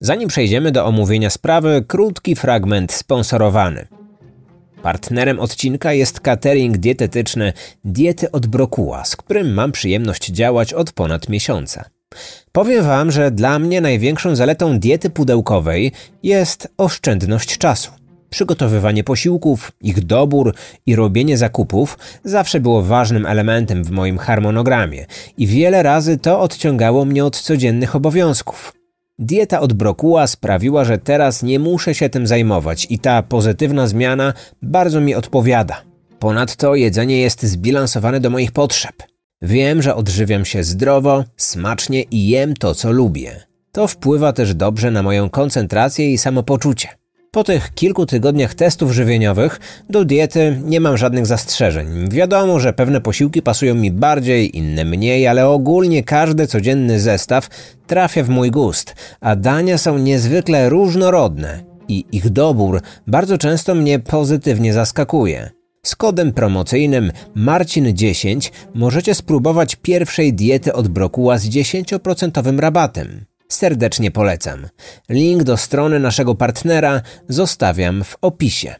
Zanim przejdziemy do omówienia sprawy, krótki fragment sponsorowany. Partnerem odcinka jest catering dietetyczny Diety od Brokuła, z którym mam przyjemność działać od ponad miesiąca. Powiem Wam, że dla mnie największą zaletą diety pudełkowej jest oszczędność czasu. Przygotowywanie posiłków, ich dobór i robienie zakupów zawsze było ważnym elementem w moim harmonogramie i wiele razy to odciągało mnie od codziennych obowiązków. Dieta od brokuła sprawiła, że teraz nie muszę się tym zajmować i ta pozytywna zmiana bardzo mi odpowiada. Ponadto jedzenie jest zbilansowane do moich potrzeb. Wiem, że odżywiam się zdrowo, smacznie i jem to, co lubię. To wpływa też dobrze na moją koncentrację i samopoczucie. Po tych kilku tygodniach testów żywieniowych do diety nie mam żadnych zastrzeżeń. Wiadomo, że pewne posiłki pasują mi bardziej, inne mniej, ale ogólnie każdy codzienny zestaw trafia w mój gust, a dania są niezwykle różnorodne i ich dobór bardzo często mnie pozytywnie zaskakuje. Z kodem promocyjnym Marcin10 możecie spróbować pierwszej diety od brokuła z 10% rabatem. Serdecznie polecam. Link do strony naszego partnera zostawiam w opisie.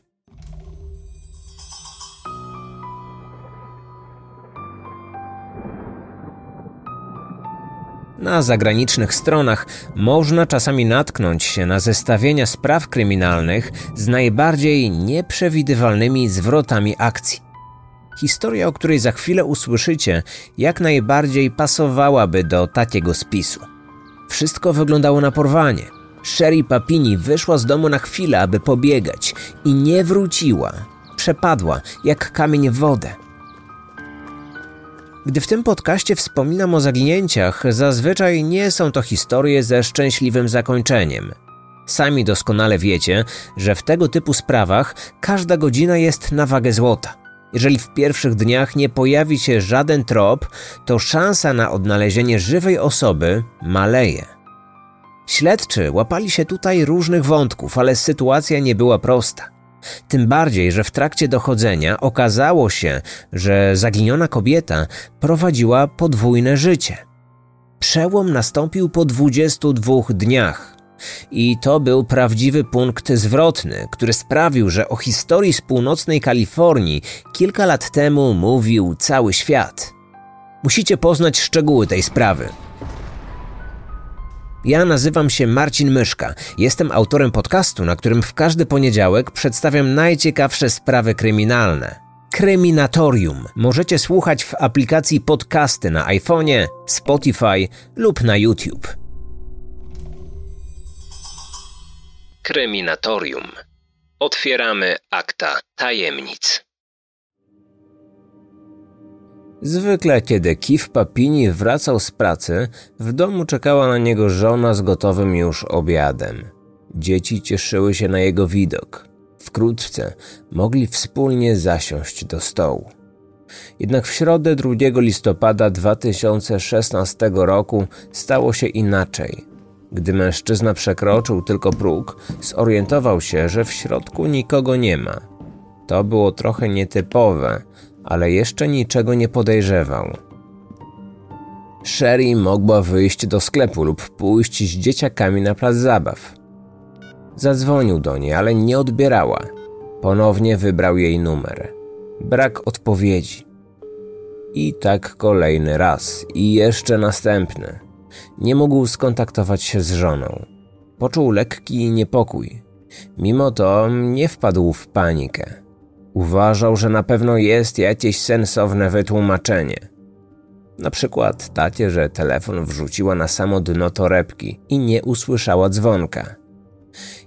Na zagranicznych stronach można czasami natknąć się na zestawienia spraw kryminalnych z najbardziej nieprzewidywalnymi zwrotami akcji. Historia, o której za chwilę usłyszycie, jak najbardziej pasowałaby do takiego spisu. Wszystko wyglądało na porwanie. Sherry Papini wyszła z domu na chwilę, aby pobiegać i nie wróciła. Przepadła jak kamień w wodę. Gdy w tym podcaście wspominam o zaginięciach, zazwyczaj nie są to historie ze szczęśliwym zakończeniem. Sami doskonale wiecie, że w tego typu sprawach każda godzina jest na wagę złota. Jeżeli w pierwszych dniach nie pojawi się żaden trop, to szansa na odnalezienie żywej osoby maleje. Śledczy łapali się tutaj różnych wątków, ale sytuacja nie była prosta. Tym bardziej, że w trakcie dochodzenia okazało się, że zaginiona kobieta prowadziła podwójne życie. Przełom nastąpił po 22 dniach. I to był prawdziwy punkt zwrotny, który sprawił, że o historii z północnej Kalifornii kilka lat temu mówił cały świat. Musicie poznać szczegóły tej sprawy. Ja nazywam się Marcin Myszka. Jestem autorem podcastu, na którym w każdy poniedziałek przedstawiam najciekawsze sprawy kryminalne. Kryminatorium możecie słuchać w aplikacji podcasty na iPhone'ie, Spotify lub na YouTube. Kryminatorium. Otwieramy akta tajemnic. Zwykle, kiedy Kif Papini wracał z pracy, w domu czekała na niego żona z gotowym już obiadem. Dzieci cieszyły się na jego widok. Wkrótce mogli wspólnie zasiąść do stołu. Jednak w środę 2 listopada 2016 roku stało się inaczej. Gdy mężczyzna przekroczył tylko próg, zorientował się, że w środku nikogo nie ma. To było trochę nietypowe, ale jeszcze niczego nie podejrzewał. Sherry mogła wyjść do sklepu lub pójść z dzieciakami na plac zabaw. Zadzwonił do niej, ale nie odbierała. Ponownie wybrał jej numer. Brak odpowiedzi. I tak kolejny raz, i jeszcze następny. Nie mógł skontaktować się z żoną. Poczuł lekki niepokój. Mimo to nie wpadł w panikę. Uważał, że na pewno jest jakieś sensowne wytłumaczenie. Na przykład takie, że telefon wrzuciła na samo dno torebki i nie usłyszała dzwonka.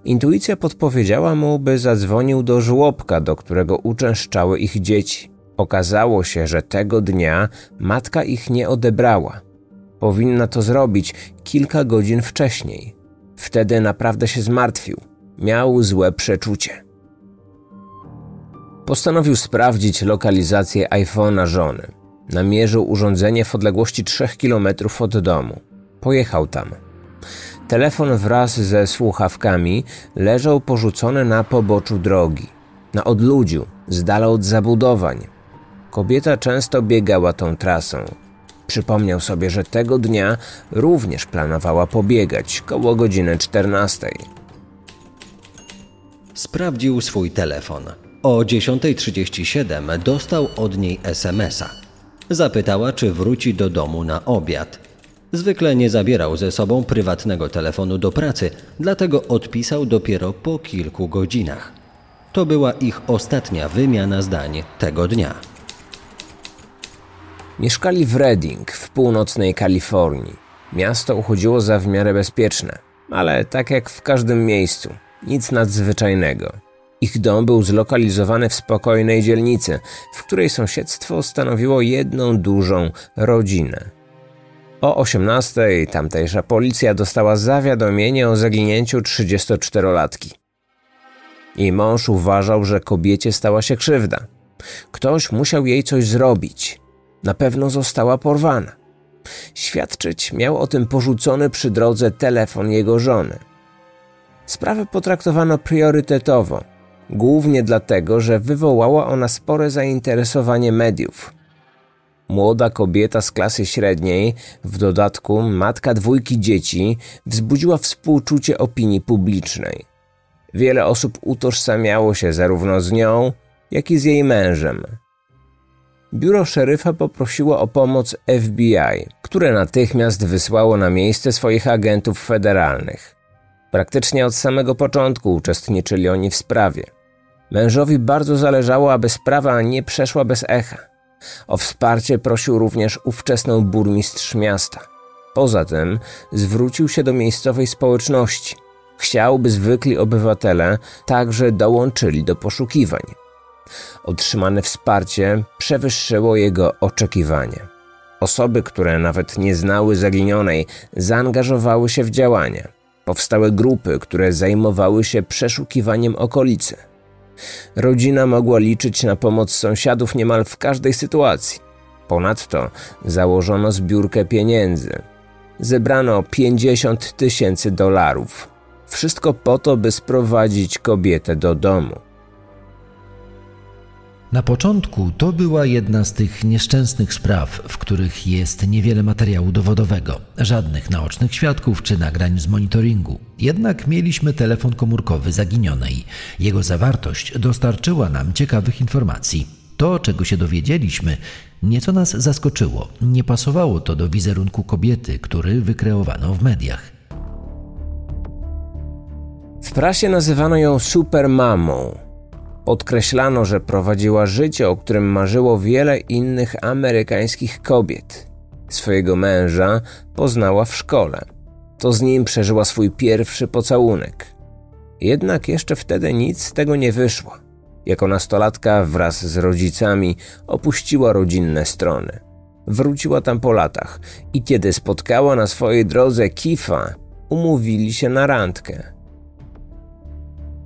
Intuicja podpowiedziała mu, by zadzwonił do żłobka, do którego uczęszczały ich dzieci. Okazało się, że tego dnia matka ich nie odebrała. Powinna to zrobić kilka godzin wcześniej. Wtedy naprawdę się zmartwił. Miał złe przeczucie. Postanowił sprawdzić lokalizację iPhone'a żony. Namierzył urządzenie w odległości 3 km od domu. Pojechał tam. Telefon wraz ze słuchawkami leżał porzucony na poboczu drogi, na odludziu, z dala od zabudowań. Kobieta często biegała tą trasą. Przypomniał sobie, że tego dnia również planowała pobiegać koło godziny 14. Sprawdził swój telefon. O 10.37 dostał od niej SMS-a. Zapytała, czy wróci do domu na obiad. Zwykle nie zabierał ze sobą prywatnego telefonu do pracy, dlatego odpisał dopiero po kilku godzinach. To była ich ostatnia wymiana zdań tego dnia. Mieszkali w Redding w północnej Kalifornii. Miasto uchodziło za w miarę bezpieczne, ale tak jak w każdym miejscu, nic nadzwyczajnego. Ich dom był zlokalizowany w spokojnej dzielnicy, w której sąsiedztwo stanowiło jedną dużą rodzinę. O 18 tamtejsza policja dostała zawiadomienie o zaginięciu 34-latki. Jej mąż uważał, że kobiecie stała się krzywda. Ktoś musiał jej coś zrobić. Na pewno została porwana. Świadczyć miał o tym porzucony przy drodze telefon jego żony. Sprawę potraktowano priorytetowo, głównie dlatego, że wywołała ona spore zainteresowanie mediów. Młoda kobieta z klasy średniej, w dodatku matka dwójki dzieci, wzbudziła współczucie opinii publicznej. Wiele osób utożsamiało się zarówno z nią, jak i z jej mężem. Biuro szeryfa poprosiło o pomoc FBI, które natychmiast wysłało na miejsce swoich agentów federalnych. Praktycznie od samego początku uczestniczyli oni w sprawie. Mężowi bardzo zależało, aby sprawa nie przeszła bez echa. O wsparcie prosił również ówczesną burmistrz miasta. Poza tym zwrócił się do miejscowej społeczności. Chciał, by zwykli obywatele także dołączyli do poszukiwań. Otrzymane wsparcie przewyższyło jego oczekiwania. Osoby, które nawet nie znały zaginionej, zaangażowały się w działania. Powstały grupy, które zajmowały się przeszukiwaniem okolicy. Rodzina mogła liczyć na pomoc sąsiadów niemal w każdej sytuacji. Ponadto założono zbiórkę pieniędzy. Zebrano 50 tysięcy dolarów. Wszystko po to, by sprowadzić kobietę do domu. Na początku to była jedna z tych nieszczęsnych spraw, w których jest niewiele materiału dowodowego, żadnych naocznych świadków czy nagrań z monitoringu. Jednak mieliśmy telefon komórkowy zaginionej. Jego zawartość dostarczyła nam ciekawych informacji. To, czego się dowiedzieliśmy, nieco nas zaskoczyło. Nie pasowało to do wizerunku kobiety, który wykreowano w mediach. W prasie nazywano ją supermamą. Podkreślano, że prowadziła życie, o którym marzyło wiele innych amerykańskich kobiet. Swojego męża poznała w szkole. To z nim przeżyła swój pierwszy pocałunek. Jednak jeszcze wtedy nic z tego nie wyszło. Jako nastolatka wraz z rodzicami opuściła rodzinne strony. Wróciła tam po latach i kiedy spotkała na swojej drodze Kifa, umówili się na randkę.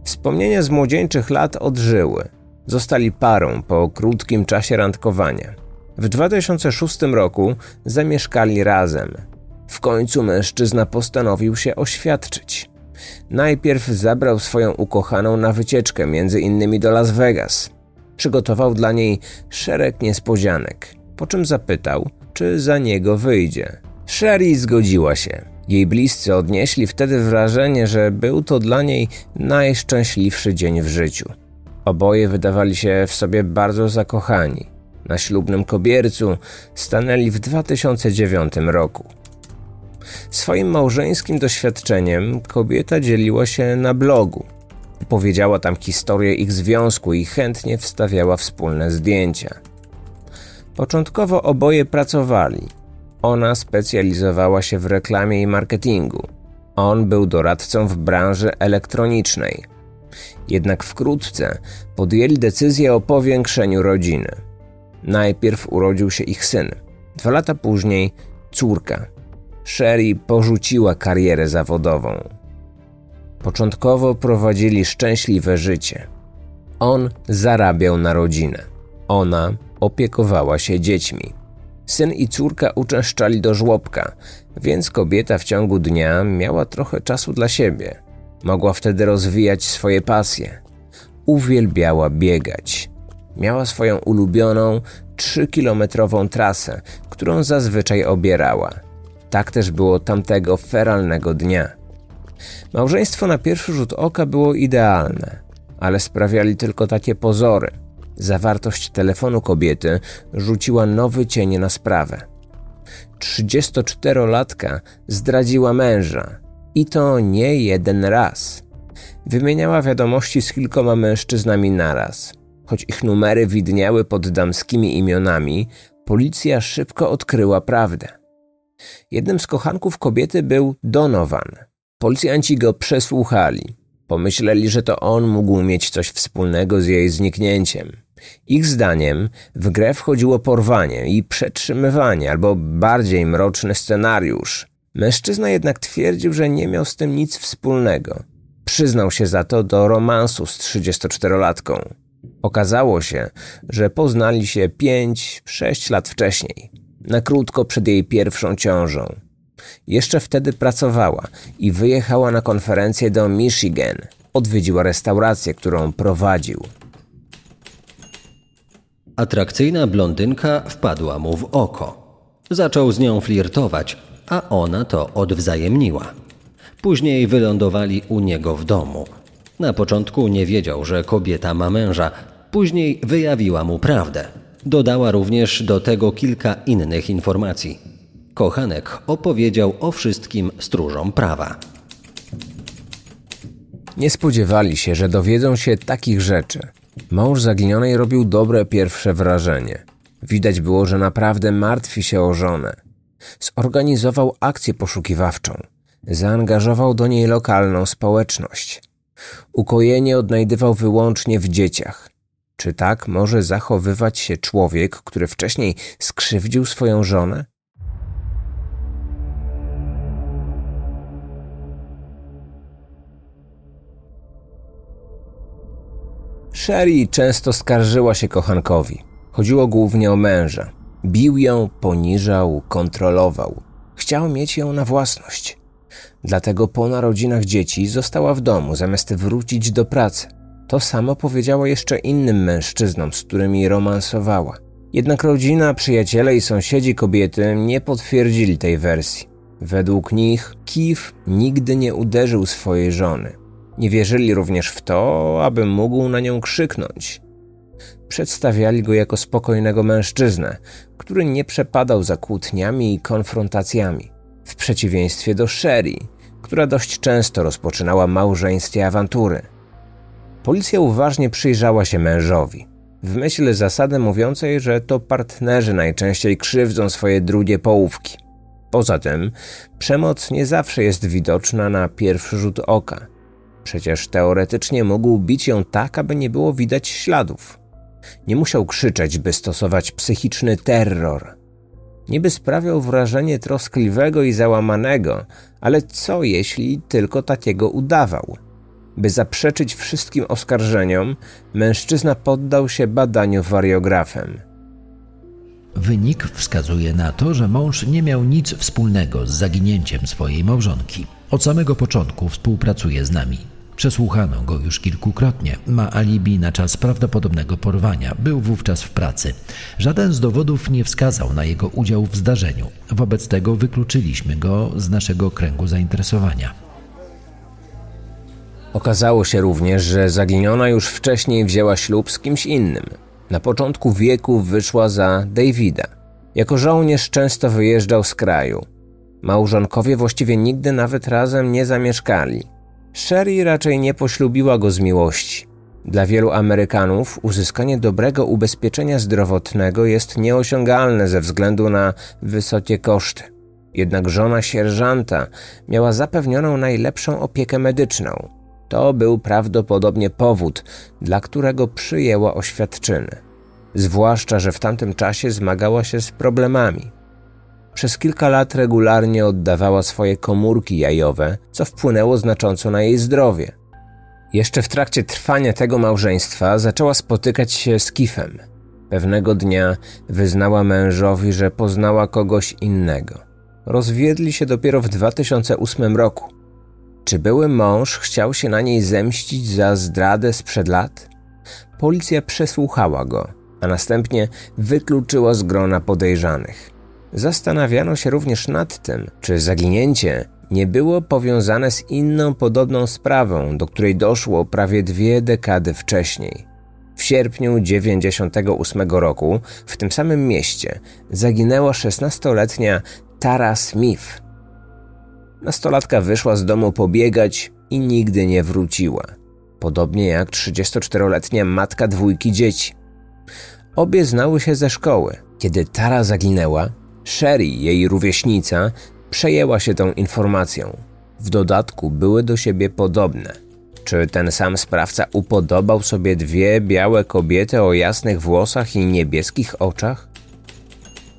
Wspomnienia z młodzieńczych lat odżyły. Zostali parą po krótkim czasie randkowania. W 2006 roku zamieszkali razem. W końcu mężczyzna postanowił się oświadczyć. Najpierw zabrał swoją ukochaną na wycieczkę, między innymi do Las Vegas. Przygotował dla niej szereg niespodzianek, po czym zapytał, czy za niego wyjdzie. Sherry zgodziła się. Jej bliscy odnieśli wtedy wrażenie, że był to dla niej najszczęśliwszy dzień w życiu. Oboje wydawali się w sobie bardzo zakochani. Na ślubnym kobiercu stanęli w 2009 roku. Swoim małżeńskim doświadczeniem kobieta dzieliła się na blogu. Powiedziała tam historię ich związku i chętnie wstawiała wspólne zdjęcia. Początkowo oboje pracowali – ona specjalizowała się w reklamie i marketingu. On był doradcą w branży elektronicznej. Jednak wkrótce podjęli decyzję o powiększeniu rodziny. Najpierw urodził się ich syn, dwa lata później córka. Sherry porzuciła karierę zawodową. Początkowo prowadzili szczęśliwe życie. On zarabiał na rodzinę, ona opiekowała się dziećmi. Syn i córka uczęszczali do żłobka, więc kobieta w ciągu dnia miała trochę czasu dla siebie. Mogła wtedy rozwijać swoje pasje. Uwielbiała biegać. Miała swoją ulubioną, trzykilometrową trasę, którą zazwyczaj obierała. Tak też było tamtego feralnego dnia. Małżeństwo na pierwszy rzut oka było idealne, ale sprawiali tylko takie pozory. Zawartość telefonu kobiety rzuciła nowy cień na sprawę. 34-latka zdradziła męża i to nie jeden raz. Wymieniała wiadomości z kilkoma mężczyznami naraz. Choć ich numery widniały pod damskimi imionami, policja szybko odkryła prawdę. Jednym z kochanków kobiety był Donovan. Policjanci go przesłuchali. Pomyśleli, że to on mógł mieć coś wspólnego z jej zniknięciem. Ich zdaniem w grę wchodziło porwanie i przetrzymywanie, albo bardziej mroczny scenariusz. Mężczyzna jednak twierdził, że nie miał z tym nic wspólnego. Przyznał się za to do romansu z 34-latką. Okazało się, że poznali się 5-6 lat wcześniej, na krótko przed jej pierwszą ciążą. Jeszcze wtedy pracowała i wyjechała na konferencję do Michigan. Odwiedziła restaurację, którą prowadził. Atrakcyjna blondynka wpadła mu w oko. Zaczął z nią flirtować, a ona to odwzajemniła. Później wylądowali u niego w domu. Na początku nie wiedział, że kobieta ma męża, później wyjawiła mu prawdę. Dodała również do tego kilka innych informacji. Kochanek opowiedział o wszystkim stróżom prawa. Nie spodziewali się, że dowiedzą się takich rzeczy. Mąż zaginionej robił dobre pierwsze wrażenie. Widać było, że naprawdę martwi się o żonę. Zorganizował akcję poszukiwawczą. Zaangażował do niej lokalną społeczność. Ukojenie odnajdywał wyłącznie w dzieciach. Czy tak może zachowywać się człowiek, który wcześniej skrzywdził swoją żonę? Sherry często skarżyła się kochankowi. Chodziło głównie o męża. Bił ją, poniżał, kontrolował. Chciał mieć ją na własność. Dlatego po narodzinach dzieci została w domu, zamiast wrócić do pracy. To samo powiedziała jeszcze innym mężczyznom, z którymi romansowała. Jednak rodzina, przyjaciele i sąsiedzi kobiety nie potwierdzili tej wersji. Według nich Kif nigdy nie uderzył swojej żony. Nie wierzyli również w to, aby mógł na nią krzyknąć. Przedstawiali go jako spokojnego mężczyznę, który nie przepadał za kłótniami i konfrontacjami, w przeciwieństwie do Sherry, która dość często rozpoczynała małżeńskie awantury. Policja uważnie przyjrzała się mężowi, w myśl zasady mówiącej, że to partnerzy najczęściej krzywdzą swoje drugie połówki. Poza tym, przemoc nie zawsze jest widoczna na pierwszy rzut oka. Przecież teoretycznie mógł bić ją tak, aby nie było widać śladów. Nie musiał krzyczeć, by stosować psychiczny terror. Niby sprawiał wrażenie troskliwego i załamanego, ale co jeśli tylko takiego udawał? By zaprzeczyć wszystkim oskarżeniom, mężczyzna poddał się badaniu wariografem. Wynik wskazuje na to, że mąż nie miał nic wspólnego z zaginięciem swojej małżonki. Od samego początku współpracuje z nami. Przesłuchano go już kilkukrotnie. Ma alibi na czas prawdopodobnego porwania. Był wówczas w pracy. Żaden z dowodów nie wskazał na jego udział w zdarzeniu. Wobec tego wykluczyliśmy go z naszego kręgu zainteresowania. Okazało się również, że zaginiona już wcześniej wzięła ślub z kimś innym. Na początku wieku wyszła za Davida. Jako żołnierz często wyjeżdżał z kraju. Małżonkowie właściwie nigdy nawet razem nie zamieszkali. Sherry raczej nie poślubiła go z miłości. Dla wielu Amerykanów uzyskanie dobrego ubezpieczenia zdrowotnego jest nieosiągalne ze względu na wysokie koszty. Jednak żona sierżanta miała zapewnioną najlepszą opiekę medyczną. To był prawdopodobnie powód, dla którego przyjęła oświadczyny. Zwłaszcza, że w tamtym czasie zmagała się z problemami. Przez kilka lat regularnie oddawała swoje komórki jajowe, co wpłynęło znacząco na jej zdrowie. Jeszcze w trakcie trwania tego małżeństwa zaczęła spotykać się z Kifem. Pewnego dnia wyznała mężowi, że poznała kogoś innego. Rozwiedli się dopiero w 2008 roku. Czy były mąż chciał się na niej zemścić za zdradę sprzed lat? Policja przesłuchała go, a następnie wykluczyła z grona podejrzanych. Zastanawiano się również nad tym, czy zaginięcie nie było powiązane z inną podobną sprawą, do której doszło prawie dwie dekady wcześniej. W sierpniu 98 roku w tym samym mieście zaginęła 16-letnia Tara Smith. Nastolatka wyszła z domu pobiegać i nigdy nie wróciła. Podobnie jak 34-letnia matka dwójki dzieci. Obie znały się ze szkoły. Kiedy Tara zaginęła, Sherry, jej rówieśnica, przejęła się tą informacją. W dodatku były do siebie podobne. Czy ten sam sprawca upodobał sobie dwie białe kobiety o jasnych włosach i niebieskich oczach?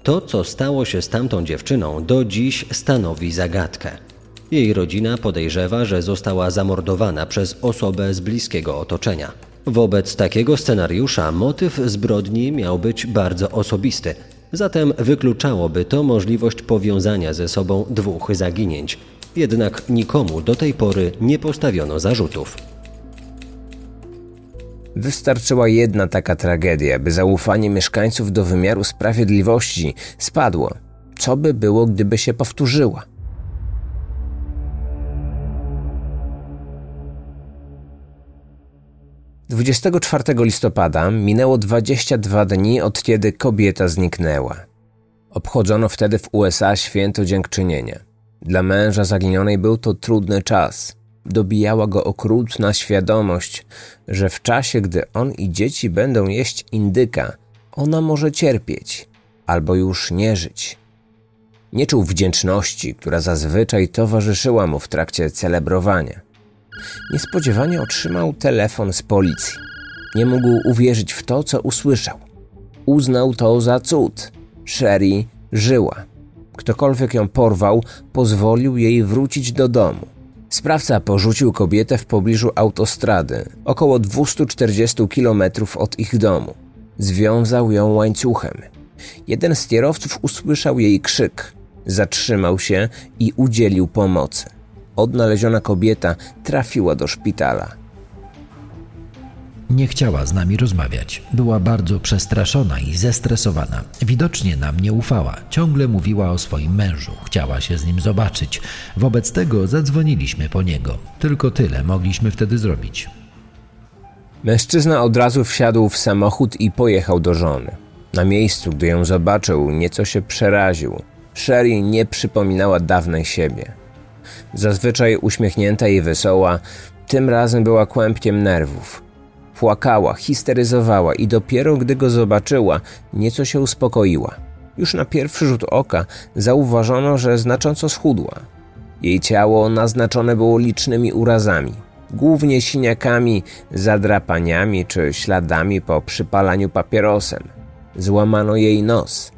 To, co stało się z tamtą dziewczyną, do dziś stanowi zagadkę. Jej rodzina podejrzewa, że została zamordowana przez osobę z bliskiego otoczenia. Wobec takiego scenariusza motyw zbrodni miał być bardzo osobisty, zatem wykluczałoby to możliwość powiązania ze sobą dwóch zaginięć. Jednak nikomu do tej pory nie postawiono zarzutów. Wystarczyła jedna taka tragedia, by zaufanie mieszkańców do wymiaru sprawiedliwości spadło. Co by było, gdyby się powtórzyła? 24 listopada minęło 22 dni od kiedy kobieta zniknęła. Obchodzono wtedy w USA święto dziękczynienia. Dla męża zaginionej był to trudny czas. Dobijała go okrutna świadomość, że w czasie, gdy on i dzieci będą jeść indyka, ona może cierpieć albo już nie żyć. Nie czuł wdzięczności, która zazwyczaj towarzyszyła mu w trakcie celebrowania. Niespodziewanie otrzymał telefon z policji. Nie mógł uwierzyć w to, co usłyszał. Uznał to za cud. Sherry żyła. Ktokolwiek ją porwał, pozwolił jej wrócić do domu. Sprawca porzucił kobietę w pobliżu autostrady, około 240 km od ich domu. Związał ją łańcuchem. Jeden z kierowców usłyszał jej krzyk, zatrzymał się i udzielił pomocy. Odnaleziona kobieta trafiła do szpitala. Nie chciała z nami rozmawiać. Była bardzo przestraszona i zestresowana. Widocznie nam nie ufała. Ciągle mówiła o swoim mężu. Chciała się z nim zobaczyć. Wobec tego zadzwoniliśmy po niego. Tylko tyle mogliśmy wtedy zrobić. Mężczyzna od razu wsiadł w samochód i pojechał do żony. Na miejscu, gdy ją zobaczył, nieco się przeraził. Sherry nie przypominała dawnej siebie. Zazwyczaj uśmiechnięta i wesoła, tym razem była kłębkiem nerwów. Płakała, histeryzowała i dopiero gdy go zobaczyła, nieco się uspokoiła. Już na pierwszy rzut oka zauważono, że znacząco schudła. Jej ciało naznaczone było licznymi urazami, głównie siniakami, zadrapaniami czy śladami po przypalaniu papierosem. Złamano jej nos.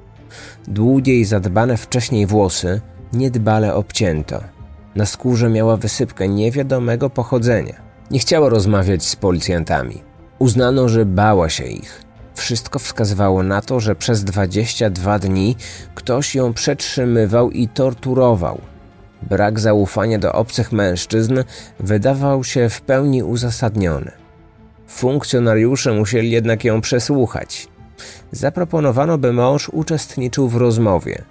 Długie i zadbane wcześniej włosy niedbale obcięto. Na skórze miała wysypkę niewiadomego pochodzenia. Nie chciała rozmawiać z policjantami. Uznano, że bała się ich. Wszystko wskazywało na to, że przez 22 dni ktoś ją przetrzymywał i torturował. Brak zaufania do obcych mężczyzn wydawał się w pełni uzasadniony. Funkcjonariusze musieli jednak ją przesłuchać. Zaproponowano, by mąż uczestniczył w rozmowie.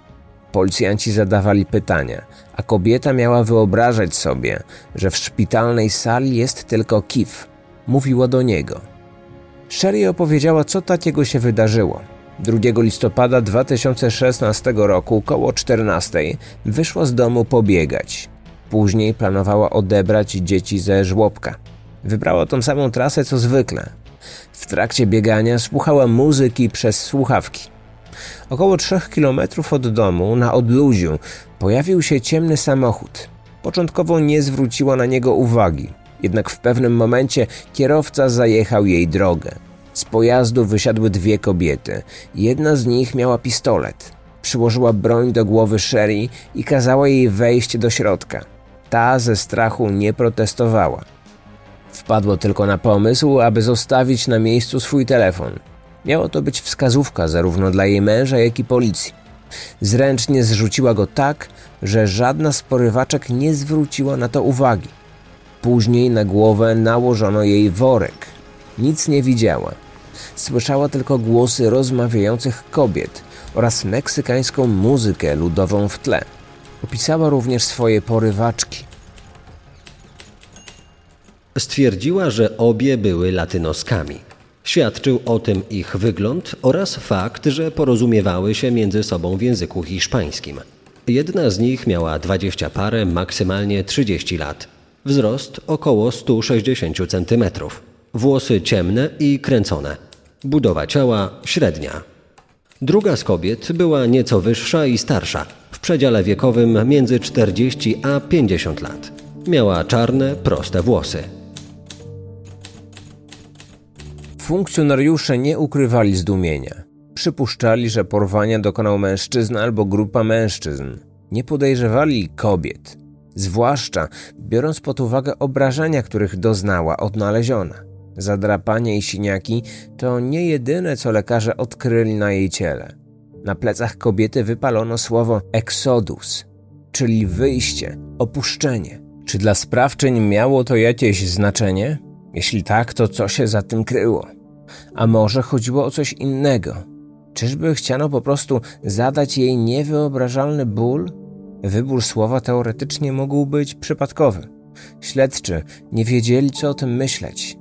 Policjanci zadawali pytania, a kobieta miała wyobrażać sobie, że w szpitalnej sali jest tylko Kif. Mówiła do niego. Sherry opowiedziała, co takiego się wydarzyło. 2 listopada 2016 roku, koło 14, wyszła z domu pobiegać. Później planowała odebrać dzieci ze żłobka. Wybrała tą samą trasę co zwykle. W trakcie biegania słuchała muzyki przez słuchawki. Około trzech kilometrów od domu, na odluziu, pojawił się ciemny samochód. Początkowo nie zwróciła na niego uwagi, jednak w pewnym momencie kierowca zajechał jej drogę. Z pojazdu wysiadły dwie kobiety. Jedna z nich miała pistolet. Przyłożyła broń do głowy Sherry i kazała jej wejść do środka. Ta ze strachu nie protestowała. Wpadło tylko na pomysł, aby zostawić na miejscu swój telefon. Miało to być wskazówka zarówno dla jej męża, jak i policji. Zręcznie zrzuciła go tak, że żadna z porywaczek nie zwróciła na to uwagi. Później na głowę nałożono jej worek. Nic nie widziała. Słyszała tylko głosy rozmawiających kobiet oraz meksykańską muzykę ludową w tle. Opisała również swoje porywaczki. Stwierdziła, że obie były latynoskami. Świadczył o tym ich wygląd oraz fakt, że porozumiewały się między sobą w języku hiszpańskim. Jedna z nich miała 20 parę, maksymalnie 30 lat. Wzrost około 160 cm. Włosy ciemne i kręcone. Budowa ciała średnia. Druga z kobiet była nieco wyższa i starsza, w przedziale wiekowym między 40 a 50 lat. Miała czarne, proste włosy. Funkcjonariusze nie ukrywali zdumienia. Przypuszczali, że porwania dokonał mężczyzna albo grupa mężczyzn. Nie podejrzewali kobiet, zwłaszcza biorąc pod uwagę obrażenia, których doznała odnaleziona. Zadrapanie i siniaki to nie jedyne, co lekarze odkryli na jej ciele. Na plecach kobiety wypalono słowo exodus, czyli wyjście, opuszczenie. Czy dla sprawczyń miało to jakieś znaczenie? Jeśli tak, to co się za tym kryło? A może chodziło o coś innego? Czyżby chciano po prostu zadać jej niewyobrażalny ból? Wybór słowa teoretycznie mógł być przypadkowy. Śledczy nie wiedzieli, co o tym myśleć.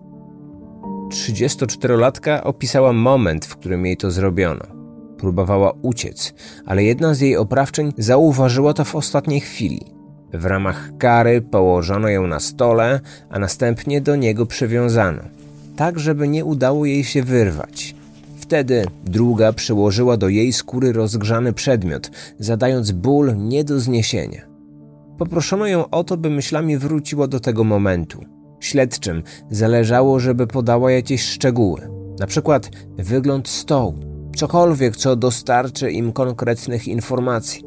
34-latka opisała moment, w którym jej to zrobiono. Próbowała uciec, ale jedna z jej oprawczyń zauważyła to w ostatniej chwili. W ramach kary położono ją na stole, a następnie do niego przywiązano, tak żeby nie udało jej się wyrwać. Wtedy druga przyłożyła do jej skóry rozgrzany przedmiot, zadając ból nie do zniesienia. Poproszono ją o to, by myślami wróciła do tego momentu. Śledczym zależało, żeby podała jakieś szczegóły, na przykład wygląd stołu, cokolwiek, co dostarczy im konkretnych informacji.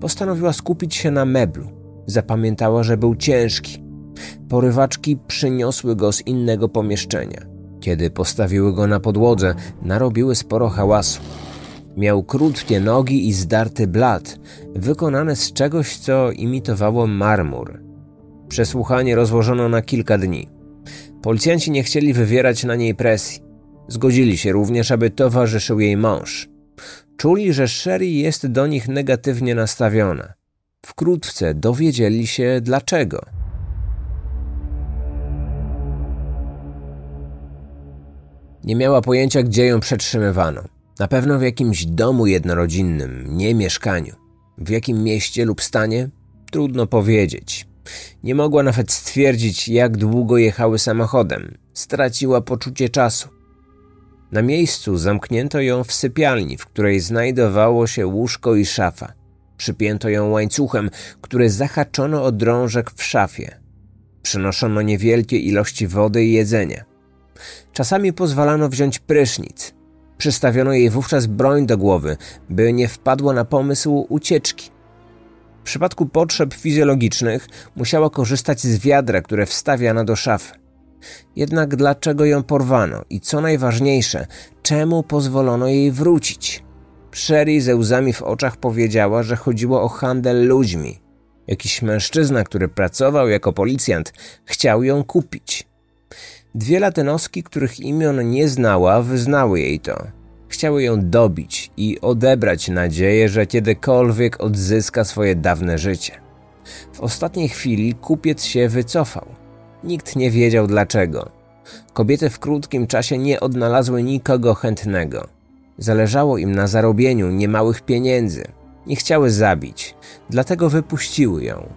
Postanowiła skupić się na meblu. Zapamiętała, że był ciężki. Porywaczki przyniosły go z innego pomieszczenia. Kiedy postawiły go na podłodze, narobiły sporo hałasu. Miał krótkie nogi i zdarty blat, wykonane z czegoś, co imitowało marmur. Przesłuchanie rozłożono na kilka dni. Policjanci nie chcieli wywierać na niej presji. Zgodzili się również, aby towarzyszył jej mąż. Czuli, że Sherry jest do nich negatywnie nastawiona. Wkrótce dowiedzieli się dlaczego. Nie miała pojęcia, gdzie ją przetrzymywano. Na pewno w jakimś domu jednorodzinnym, nie mieszkaniu. W jakim mieście lub stanie? Trudno powiedzieć. Nie mogła nawet stwierdzić, jak długo jechały samochodem. Straciła poczucie czasu. Na miejscu zamknięto ją w sypialni, w której znajdowało się łóżko i szafa. Przypięto ją łańcuchem, który zahaczono o drążek w szafie. Przynoszono niewielkie ilości wody i jedzenia. Czasami pozwalano wziąć prysznic. Przystawiono jej wówczas broń do głowy, by nie wpadła na pomysł ucieczki. W przypadku potrzeb fizjologicznych musiała korzystać z wiadra, które wstawiano do szafy. Jednak dlaczego ją porwano i co najważniejsze, czemu pozwolono jej wrócić? Sherry ze łzami w oczach powiedziała, że chodziło o handel ludźmi. Jakiś mężczyzna, który pracował jako policjant, chciał ją kupić. Dwie latynoski, których imion nie znała, wyznały jej to. Chciały ją dobić i odebrać nadzieję, że kiedykolwiek odzyska swoje dawne życie. W ostatniej chwili kupiec się wycofał. Nikt nie wiedział dlaczego. Kobiety w krótkim czasie nie odnalazły nikogo chętnego. Zależało im na zarobieniu niemałych pieniędzy. Nie chciały zabić, dlatego wypuściły ją.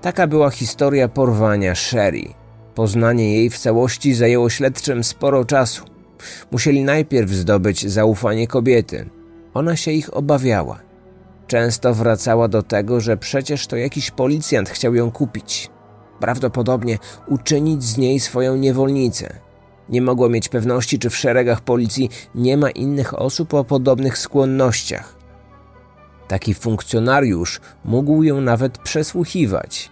Taka była historia porwania Sherry. Poznanie jej w całości zajęło śledczym sporo czasu. Musieli najpierw zdobyć zaufanie kobiety. Ona się ich obawiała. Często wracała do tego, że przecież to jakiś policjant chciał ją kupić. Prawdopodobnie uczynić z niej swoją niewolnicę. Nie mogła mieć pewności, czy w szeregach policji nie ma innych osób o podobnych skłonnościach. Taki funkcjonariusz mógł ją nawet przesłuchiwać.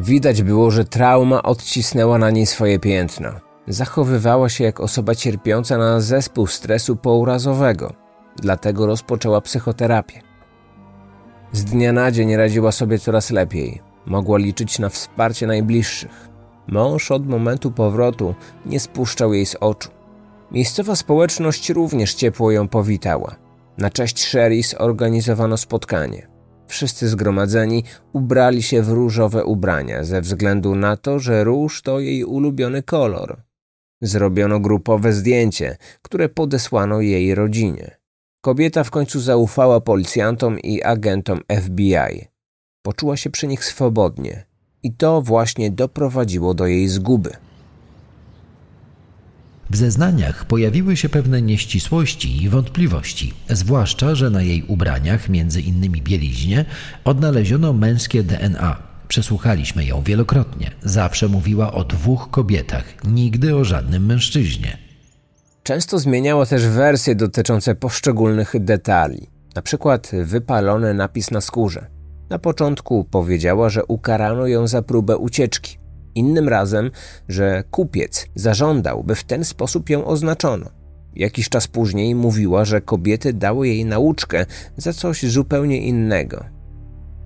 Widać było, że trauma odcisnęła na niej swoje piętno. Zachowywała się jak osoba cierpiąca na zespół stresu pourazowego, dlatego rozpoczęła psychoterapię. Z dnia na dzień radziła sobie coraz lepiej. Mogła liczyć na wsparcie najbliższych. Mąż od momentu powrotu nie spuszczał jej z oczu. Miejscowa społeczność również ciepło ją powitała. Na cześć Sherry zorganizowano spotkanie. Wszyscy zgromadzeni ubrali się w różowe ubrania ze względu na to, że róż to jej ulubiony kolor. Zrobiono grupowe zdjęcie, które podesłano jej rodzinie. Kobieta w końcu zaufała policjantom i agentom FBI. Poczuła się przy nich swobodnie i to właśnie doprowadziło do jej zguby. W zeznaniach pojawiły się pewne nieścisłości i wątpliwości, zwłaszcza, że na jej ubraniach, między innymi bieliźnie, odnaleziono męskie DNA. Przesłuchaliśmy ją wielokrotnie. Zawsze mówiła o dwóch kobietach, nigdy o żadnym mężczyźnie. Często zmieniała też wersje dotyczące poszczególnych detali, na przykład wypalony napis na skórze. Na początku powiedziała, że ukarano ją za próbę ucieczki. Innym razem, że kupiec zażądał, by w ten sposób ją oznaczono. Jakiś czas później mówiła, że kobiety dały jej nauczkę za coś zupełnie innego.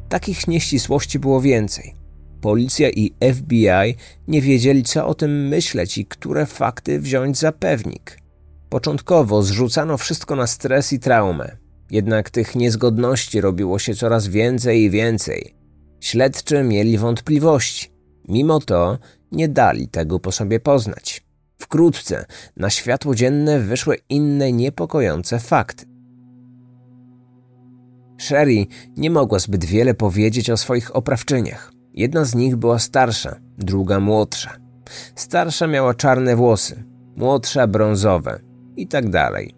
Takich nieścisłości było więcej. Policja i FBI nie wiedzieli, co o tym myśleć i które fakty wziąć za pewnik. Początkowo zrzucano wszystko na stres i traumę. Jednak tych niezgodności robiło się coraz więcej i więcej. Śledczy mieli wątpliwości. Mimo to nie dali tego po sobie poznać. Wkrótce na światło dzienne wyszły inne niepokojące fakty. Sherry nie mogła zbyt wiele powiedzieć o swoich oprawczyniach. Jedna z nich była starsza, druga młodsza. Starsza miała czarne włosy, młodsza brązowe i tak dalej.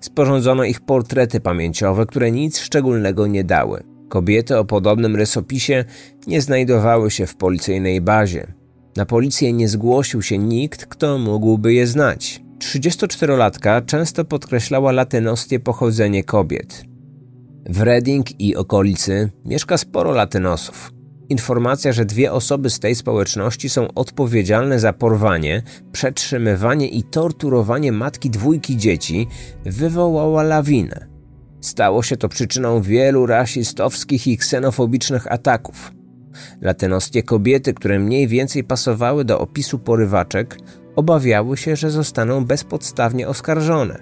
Sporządzono ich portrety pamięciowe, które nic szczególnego nie dały. Kobiety o podobnym rysopisie nie znajdowały się w policyjnej bazie. Na policję nie zgłosił się nikt, kto mógłby je znać. 34-latka często podkreślała latynoskie pochodzenie kobiet. W Reading i okolicy mieszka sporo latynosów. Informacja, że dwie osoby z tej społeczności są odpowiedzialne za porwanie, przetrzymywanie i torturowanie matki dwójki dzieci, wywołała lawinę. Stało się to przyczyną wielu rasistowskich i ksenofobicznych ataków. Latynoskie kobiety, które mniej więcej pasowały do opisu porywaczek, obawiały się, że zostaną bezpodstawnie oskarżone.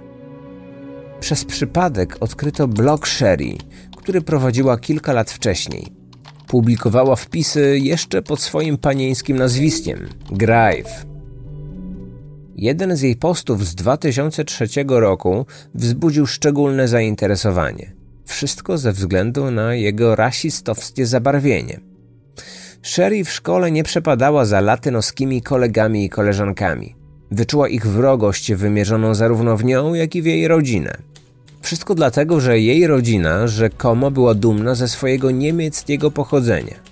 Przez przypadek odkryto blog Sherry, który prowadziła kilka lat wcześniej. Publikowała wpisy jeszcze pod swoim panieńskim nazwiskiem Grive. Jeden z jej postów z 2003 roku wzbudził szczególne zainteresowanie. Wszystko ze względu na jego rasistowskie zabarwienie. Sherry w szkole nie przepadała za latynoskimi kolegami i koleżankami. Wyczuła ich wrogość wymierzoną zarówno w nią, jak i w jej rodzinę. Wszystko dlatego, że jej rodzina rzekomo była dumna ze swojego niemieckiego pochodzenia.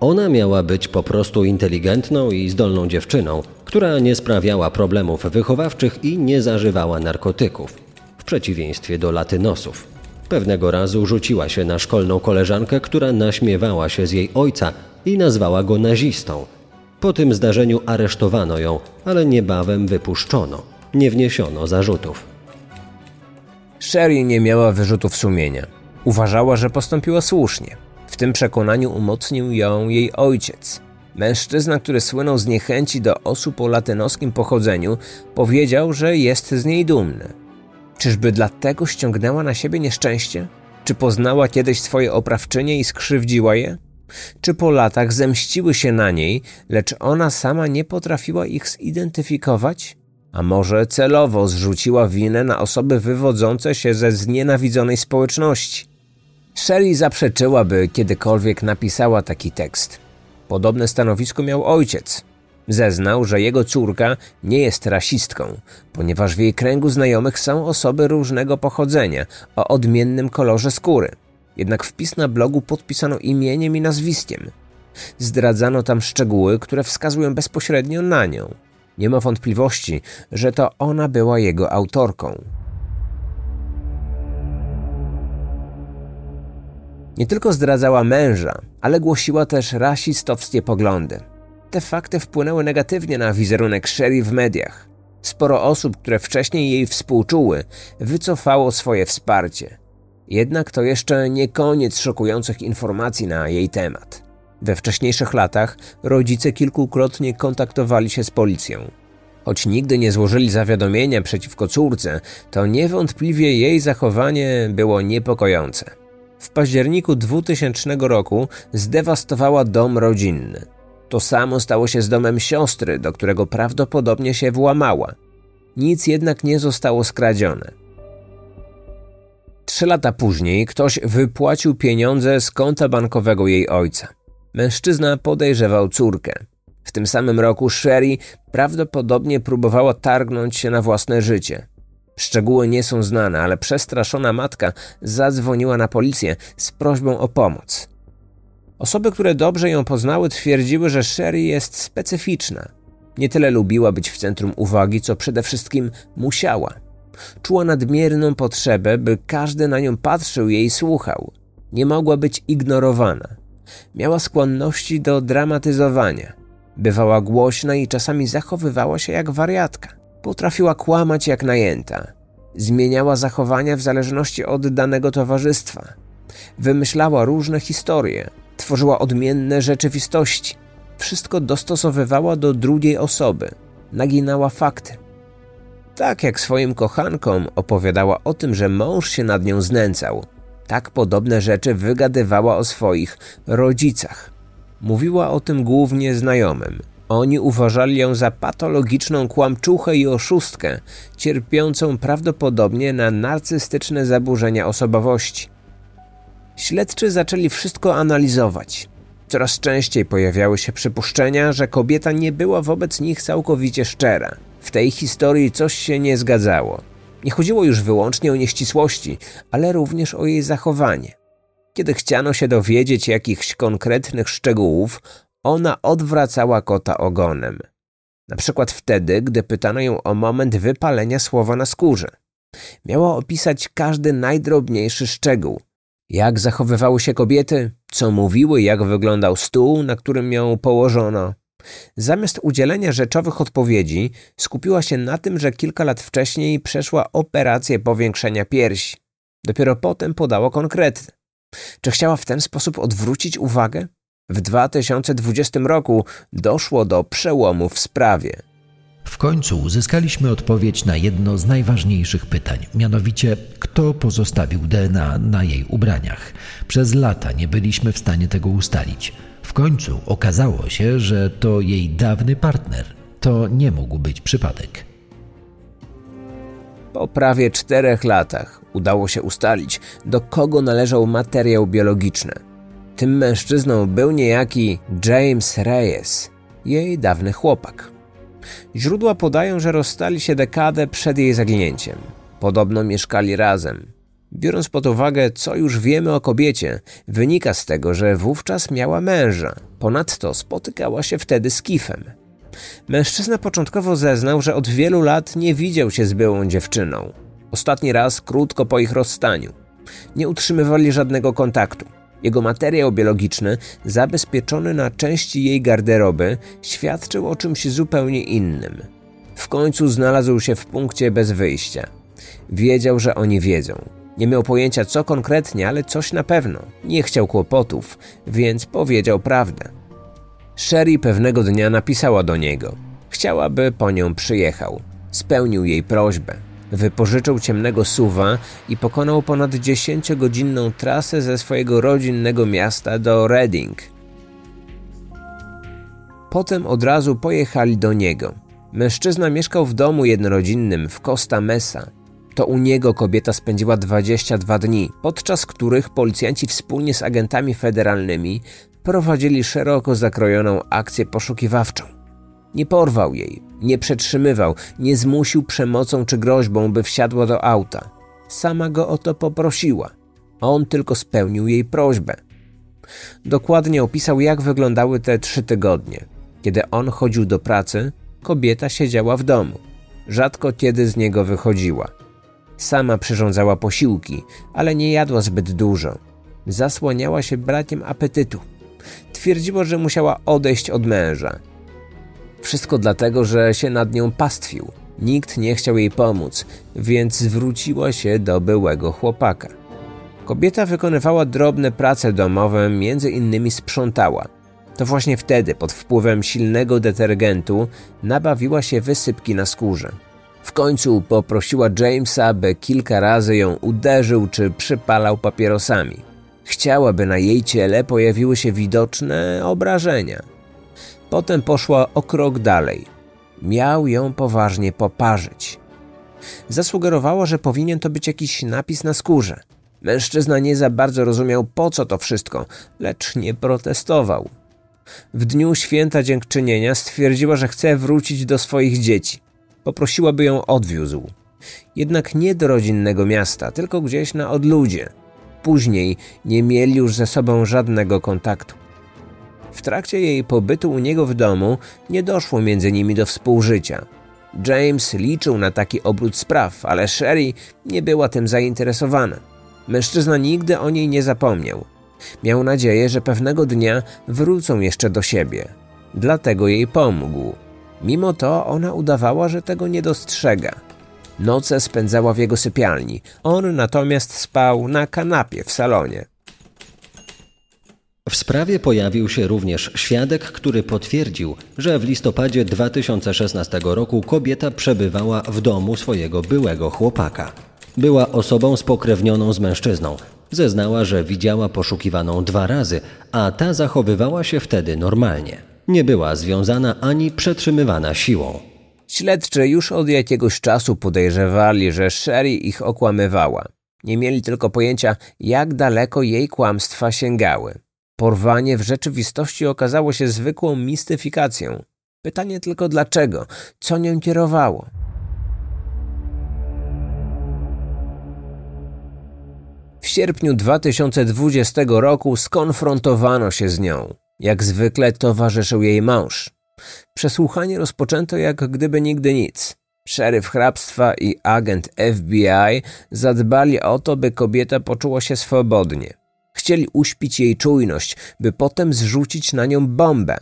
Ona miała być po prostu inteligentną i zdolną dziewczyną, która nie sprawiała problemów wychowawczych i nie zażywała narkotyków, w przeciwieństwie do latynosów. Pewnego razu rzuciła się na szkolną koleżankę, która naśmiewała się z jej ojca i nazwała go nazistą. Po tym zdarzeniu aresztowano ją, ale niebawem wypuszczono. Nie wniesiono zarzutów. Sherry nie miała wyrzutów sumienia. Uważała, że postąpiła słusznie. W tym przekonaniu umocnił ją jej ojciec. Mężczyzna, który słynął z niechęci do osób o latynoskim pochodzeniu, powiedział, że jest z niej dumny. Czyżby dlatego ściągnęła na siebie nieszczęście? Czy poznała kiedyś swoje oprawczynie i skrzywdziła je? Czy po latach zemściły się na niej, lecz ona sama nie potrafiła ich zidentyfikować? A może celowo zrzuciła winę na osoby wywodzące się ze znienawidzonej społeczności? Shelley zaprzeczyła, by kiedykolwiek napisała taki tekst. Podobne stanowisko miał ojciec. Zeznał, że jego córka nie jest rasistką, ponieważ w jej kręgu znajomych są osoby różnego pochodzenia, o odmiennym kolorze skóry. Jednak wpis na blogu podpisano imieniem i nazwiskiem. Zdradzano tam szczegóły, które wskazują bezpośrednio na nią. Nie ma wątpliwości, że to ona była jego autorką. Nie tylko zdradzała męża, ale głosiła też rasistowskie poglądy. Te fakty wpłynęły negatywnie na wizerunek Sherry w mediach. Sporo osób, które wcześniej jej współczuły, wycofało swoje wsparcie. Jednak to jeszcze nie koniec szokujących informacji na jej temat. We wcześniejszych latach rodzice kilkukrotnie kontaktowali się z policją. Choć nigdy nie złożyli zawiadomienia przeciwko córce, to niewątpliwie jej zachowanie było niepokojące. W październiku 2000 roku zdewastowała dom rodzinny. To samo stało się z domem siostry, do którego prawdopodobnie się włamała. Nic jednak nie zostało skradzione. Trzy lata później ktoś wypłacił pieniądze z konta bankowego jej ojca. Mężczyzna podejrzewał córkę. W tym samym roku Sherry prawdopodobnie próbowała targnąć się na własne życie. Szczegóły nie są znane, ale przestraszona matka zadzwoniła na policję z prośbą o pomoc. Osoby, które dobrze ją poznały, twierdziły, że Sherry jest specyficzna. Nie tyle lubiła być w centrum uwagi, co przede wszystkim musiała. Czuła nadmierną potrzebę, by każdy na nią patrzył jej słuchał. Nie mogła być ignorowana. Miała skłonności do dramatyzowania. Bywała głośna i czasami zachowywała się jak wariatka. Potrafiła kłamać jak najęta. Zmieniała zachowania w zależności od danego towarzystwa. Wymyślała różne historie, tworzyła odmienne rzeczywistości. Wszystko dostosowywała do drugiej osoby, naginała fakty. Tak jak swoim kochankom opowiadała o tym, że mąż się nad nią znęcał, tak podobne rzeczy wygadywała o swoich rodzicach. Mówiła o tym głównie znajomym. Oni uważali ją za patologiczną kłamczuchę i oszustkę, cierpiącą prawdopodobnie na narcystyczne zaburzenia osobowości. Śledczy zaczęli wszystko analizować. Coraz częściej pojawiały się przypuszczenia, że kobieta nie była wobec nich całkowicie szczera. W tej historii coś się nie zgadzało. Nie chodziło już wyłącznie o nieścisłości, ale również o jej zachowanie. Kiedy chciano się dowiedzieć jakichś konkretnych szczegółów, ona odwracała kota ogonem. Na przykład wtedy, gdy pytano ją o moment wypalenia słowa na skórze. Miała opisać każdy najdrobniejszy szczegół. Jak zachowywały się kobiety, co mówiły, jak wyglądał stół, na którym ją położono. Zamiast udzielenia rzeczowych odpowiedzi, skupiła się na tym, że kilka lat wcześniej przeszła operację powiększenia piersi. Dopiero potem podała konkrety. Czy chciała w ten sposób odwrócić uwagę? W 2020 roku doszło do przełomu w sprawie. W końcu uzyskaliśmy odpowiedź na jedno z najważniejszych pytań, mianowicie kto pozostawił DNA na jej ubraniach. Przez lata nie byliśmy w stanie tego ustalić. W końcu okazało się, że to jej dawny partner. To nie mógł być przypadek. Po prawie czterech latach udało się ustalić, do kogo należał materiał biologiczny. Tym mężczyzną był niejaki James Reyes, jej dawny chłopak. Źródła podają, że rozstali się dekadę przed jej zaginięciem. Podobno mieszkali razem. Biorąc pod uwagę, co już wiemy o kobiecie, wynika z tego, że wówczas miała męża. Ponadto spotykała się wtedy z Kifem. Mężczyzna początkowo zeznał, że od wielu lat nie widział się z byłą dziewczyną. Ostatni raz krótko po ich rozstaniu. Nie utrzymywali żadnego kontaktu. Jego materiał biologiczny, zabezpieczony na części jej garderoby, świadczył o czymś zupełnie innym. W końcu znalazł się w punkcie bez wyjścia. Wiedział, że oni wiedzą. Nie miał pojęcia co konkretnie, ale coś na pewno. Nie chciał kłopotów, więc powiedział prawdę. Sherry pewnego dnia napisała do niego. Chciałaby po nią przyjechał. Spełnił jej prośbę. Wypożyczył ciemnego suwa i pokonał ponad 10-godzinną trasę ze swojego rodzinnego miasta do Reading. Potem od razu pojechali do niego. Mężczyzna mieszkał w domu jednorodzinnym w Costa Mesa. To u niego kobieta spędziła 22 dni, podczas których policjanci wspólnie z agentami federalnymi prowadzili szeroko zakrojoną akcję poszukiwawczą. Nie porwał jej, nie przetrzymywał, nie zmusił przemocą czy groźbą, by wsiadła do auta. Sama go o to poprosiła. On tylko spełnił jej prośbę. Dokładnie opisał, jak wyglądały te trzy tygodnie. Kiedy on chodził do pracy, kobieta siedziała w domu. Rzadko kiedy z niego wychodziła. Sama przyrządzała posiłki, ale nie jadła zbyt dużo. Zasłaniała się brakiem apetytu. Twierdziła, że musiała odejść od męża. Wszystko dlatego, że się nad nią pastwił. Nikt nie chciał jej pomóc, więc zwróciła się do byłego chłopaka. Kobieta wykonywała drobne prace domowe, między innymi sprzątała. To właśnie wtedy, pod wpływem silnego detergentu, nabawiła się wysypki na skórze. W końcu poprosiła Jamesa, by kilka razy ją uderzył czy przypalał papierosami. Chciałaby na jej ciele pojawiły się widoczne obrażenia. Potem poszła o krok dalej. Miał ją poważnie poparzyć. Zasugerowała, że powinien to być jakiś napis na skórze. Mężczyzna nie za bardzo rozumiał po co to wszystko, lecz nie protestował. W dniu święta dziękczynienia stwierdziła, że chce wrócić do swoich dzieci. Poprosiła, by ją odwiózł. Jednak nie do rodzinnego miasta, tylko gdzieś na odludzie. Później nie mieli już ze sobą żadnego kontaktu. W trakcie jej pobytu u niego w domu nie doszło między nimi do współżycia. James liczył na taki obrót spraw, ale Sherry nie była tym zainteresowana. Mężczyzna nigdy o niej nie zapomniał. Miał nadzieję, że pewnego dnia wrócą jeszcze do siebie. Dlatego jej pomógł. Mimo to ona udawała, że tego nie dostrzega. Noce spędzała w jego sypialni, on natomiast spał na kanapie w salonie. W sprawie pojawił się również świadek, który potwierdził, że w listopadzie 2016 roku kobieta przebywała w domu swojego byłego chłopaka. Była osobą spokrewnioną z mężczyzną. Zeznała, że widziała poszukiwaną dwa razy, a ta zachowywała się wtedy normalnie. Nie była związana ani przetrzymywana siłą. Śledczy już od jakiegoś czasu podejrzewali, że Sherry ich okłamywała. Nie mieli tylko pojęcia, jak daleko jej kłamstwa sięgały. Porwanie w rzeczywistości okazało się zwykłą mistyfikacją. Pytanie tylko dlaczego, co nią kierowało. W sierpniu 2020 roku skonfrontowano się z nią. Jak zwykle towarzyszył jej mąż. Przesłuchanie rozpoczęto jak gdyby nigdy nic. Szeryf hrabstwa i agent FBI zadbali o to, by kobieta poczuła się swobodnie. Chcieli uśpić jej czujność, by potem zrzucić na nią bombę.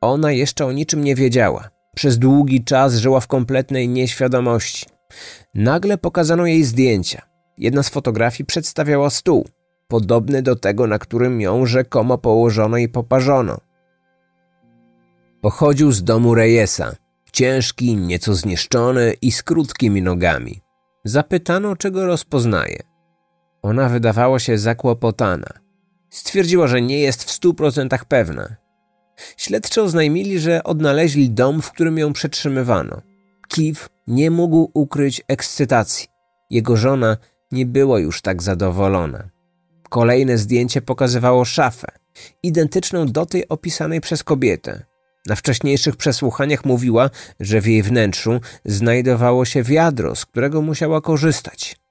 Ona jeszcze o niczym nie wiedziała. Przez długi czas żyła w kompletnej nieświadomości. Nagle pokazano jej zdjęcia. Jedna z fotografii przedstawiała stół, podobny do tego, na którym ją rzekomo położono i poparzono. Pochodził z domu Reyesa, ciężki, nieco zniszczony i z krótkimi nogami. Zapytano, czego rozpoznaje. Ona wydawała się zakłopotana. Stwierdziła, że nie jest w stu procentach pewna. Śledczy oznajmili, że odnaleźli dom, w którym ją przetrzymywano. Kiv nie mógł ukryć ekscytacji. Jego żona nie była już tak zadowolona. Kolejne zdjęcie pokazywało szafę, identyczną do tej opisanej przez kobietę. Na wcześniejszych przesłuchaniach mówiła, że w jej wnętrzu znajdowało się wiadro, z którego musiała korzystać.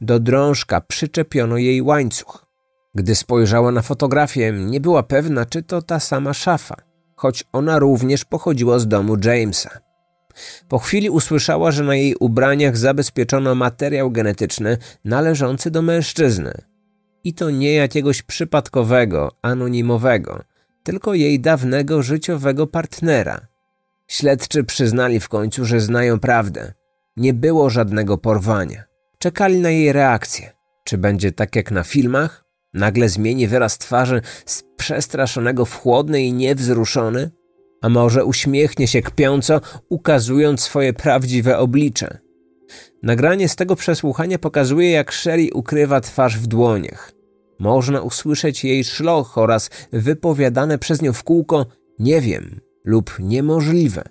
Do drążka przyczepiono jej łańcuch. Gdy spojrzała na fotografię, nie była pewna, czy to ta sama szafa, choć ona również pochodziła z domu Jamesa. Po chwili usłyszała, że na jej ubraniach zabezpieczono materiał genetyczny należący do mężczyzny. I to nie jakiegoś przypadkowego, anonimowego, tylko jej dawnego życiowego partnera. Śledczy przyznali w końcu, że znają prawdę. Nie było żadnego porwania. Czekali na jej reakcję. Czy będzie tak jak na filmach? Nagle zmieni wyraz twarzy z przestraszonego w chłodny i niewzruszony? A może uśmiechnie się kpiąco, ukazując swoje prawdziwe oblicze? Nagranie z tego przesłuchania pokazuje, jak Sherry ukrywa twarz w dłoniach. Można usłyszeć jej szloch oraz wypowiadane przez nią w kółko nie wiem lub niemożliwe.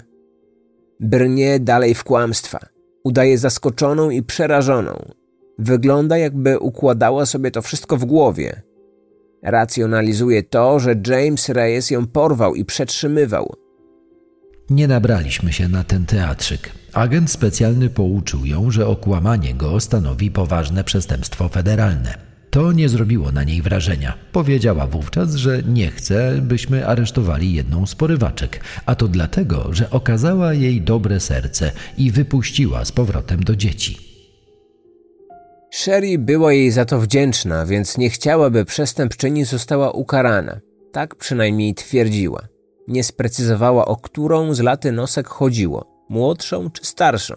Brnie dalej w kłamstwa. Udaje zaskoczoną i przerażoną. Wygląda jakby układała sobie to wszystko w głowie. Racjonalizuje to, że James Reyes ją porwał i przetrzymywał. Nie nabraliśmy się na ten teatrzyk. Agent specjalny pouczył ją, że okłamanie go stanowi poważne przestępstwo federalne. To nie zrobiło na niej wrażenia. Powiedziała wówczas, że nie chce, byśmy aresztowali jedną z porywaczek, a to dlatego, że okazała jej dobre serce i wypuściła z powrotem do dzieci. Sherry była jej za to wdzięczna, więc nie chciała, by przestępczyni została ukarana. Tak przynajmniej twierdziła. Nie sprecyzowała, o którą z laty nosek chodziło młodszą czy starszą.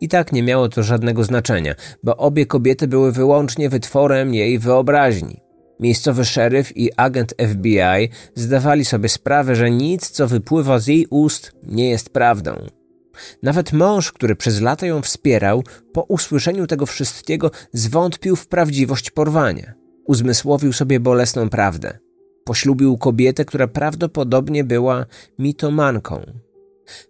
I tak nie miało to żadnego znaczenia, bo obie kobiety były wyłącznie wytworem jej wyobraźni. Miejscowy szeryf i agent FBI zdawali sobie sprawę, że nic, co wypływa z jej ust, nie jest prawdą. Nawet mąż, który przez lata ją wspierał, po usłyszeniu tego wszystkiego zwątpił w prawdziwość porwania. Uzmysłowił sobie bolesną prawdę. Poślubił kobietę, która prawdopodobnie była mitomanką.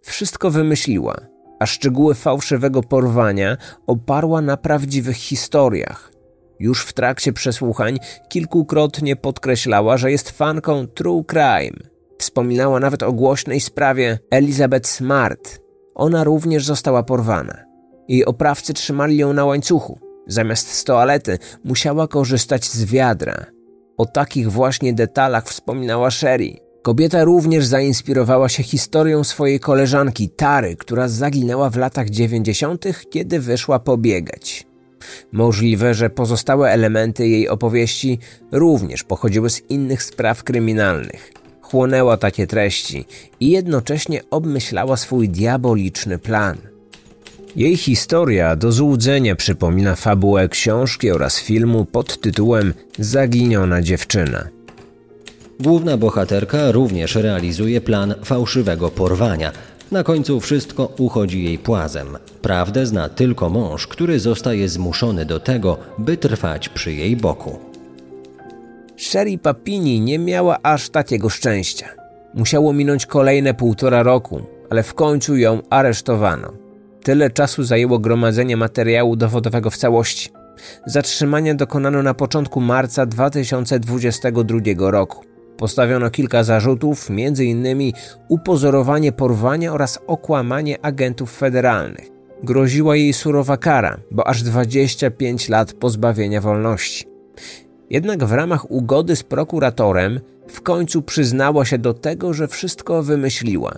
Wszystko wymyśliła, a szczegóły fałszywego porwania oparła na prawdziwych historiach. Już w trakcie przesłuchań kilkukrotnie podkreślała, że jest fanką True Crime. Wspominała nawet o głośnej sprawie Elizabeth Smart. Ona również została porwana. Jej oprawcy trzymali ją na łańcuchu. Zamiast z toalety musiała korzystać z wiadra. O takich właśnie detalach wspominała Sherry. Kobieta również zainspirowała się historią swojej koleżanki Tary, która zaginęła w latach 90., kiedy wyszła pobiegać. Możliwe, że pozostałe elementy jej opowieści również pochodziły z innych spraw kryminalnych. Chłonęła takie treści i jednocześnie obmyślała swój diaboliczny plan. Jej historia do złudzenia przypomina fabułę książki oraz filmu pod tytułem Zaginiona dziewczyna. Główna bohaterka również realizuje plan fałszywego porwania. Na końcu wszystko uchodzi jej płazem. Prawdę zna tylko mąż, który zostaje zmuszony do tego, by trwać przy jej boku. Sherry Papini nie miała aż takiego szczęścia. Musiało minąć kolejne półtora roku, ale w końcu ją aresztowano. Tyle czasu zajęło gromadzenie materiału dowodowego w całości. Zatrzymania dokonano na początku marca 2022 roku. Postawiono kilka zarzutów, m.in. upozorowanie porwania oraz okłamanie agentów federalnych. Groziła jej surowa kara, bo aż 25 lat pozbawienia wolności. Jednak w ramach ugody z prokuratorem w końcu przyznała się do tego, że wszystko wymyśliła.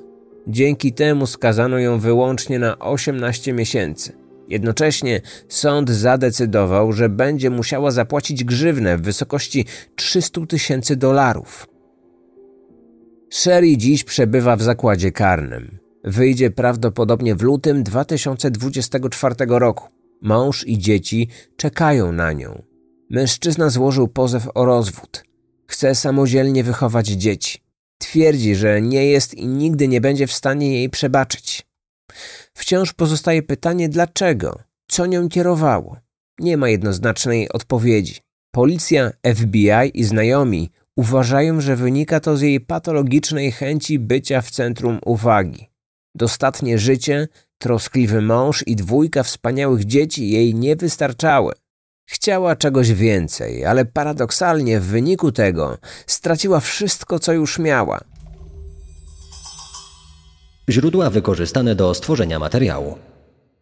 Dzięki temu skazano ją wyłącznie na 18 miesięcy. Jednocześnie sąd zadecydował, że będzie musiała zapłacić grzywnę w wysokości 300 tysięcy dolarów. Sherry dziś przebywa w zakładzie karnym. Wyjdzie prawdopodobnie w lutym 2024 roku. Mąż i dzieci czekają na nią. Mężczyzna złożył pozew o rozwód. Chce samodzielnie wychować dzieci. Twierdzi, że nie jest i nigdy nie będzie w stanie jej przebaczyć. Wciąż pozostaje pytanie dlaczego, co nią kierowało. Nie ma jednoznacznej odpowiedzi. Policja, FBI i znajomi uważają, że wynika to z jej patologicznej chęci bycia w centrum uwagi. Dostatnie życie, troskliwy mąż i dwójka wspaniałych dzieci jej nie wystarczały. Chciała czegoś więcej, ale paradoksalnie w wyniku tego straciła wszystko, co już miała. Źródła wykorzystane do stworzenia materiału.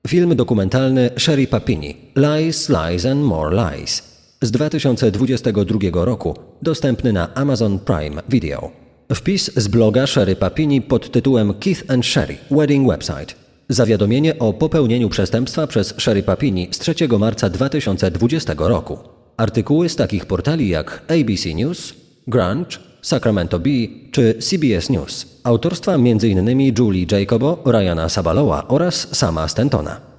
Film dokumentalny Sherry Papini Lies, Lies and More Lies z 2022 roku, dostępny na Amazon Prime Video. Wpis z bloga Sherry Papini pod tytułem Keith and Sherry Wedding Website. Zawiadomienie o popełnieniu przestępstwa przez Sherry Papini z 3 marca 2020 roku. Artykuły z takich portali jak ABC News, Grunge, Sacramento Bee czy CBS News. Autorstwa m.in. Julie Jacobo, Ryana Sabaloa oraz Sama Stentona.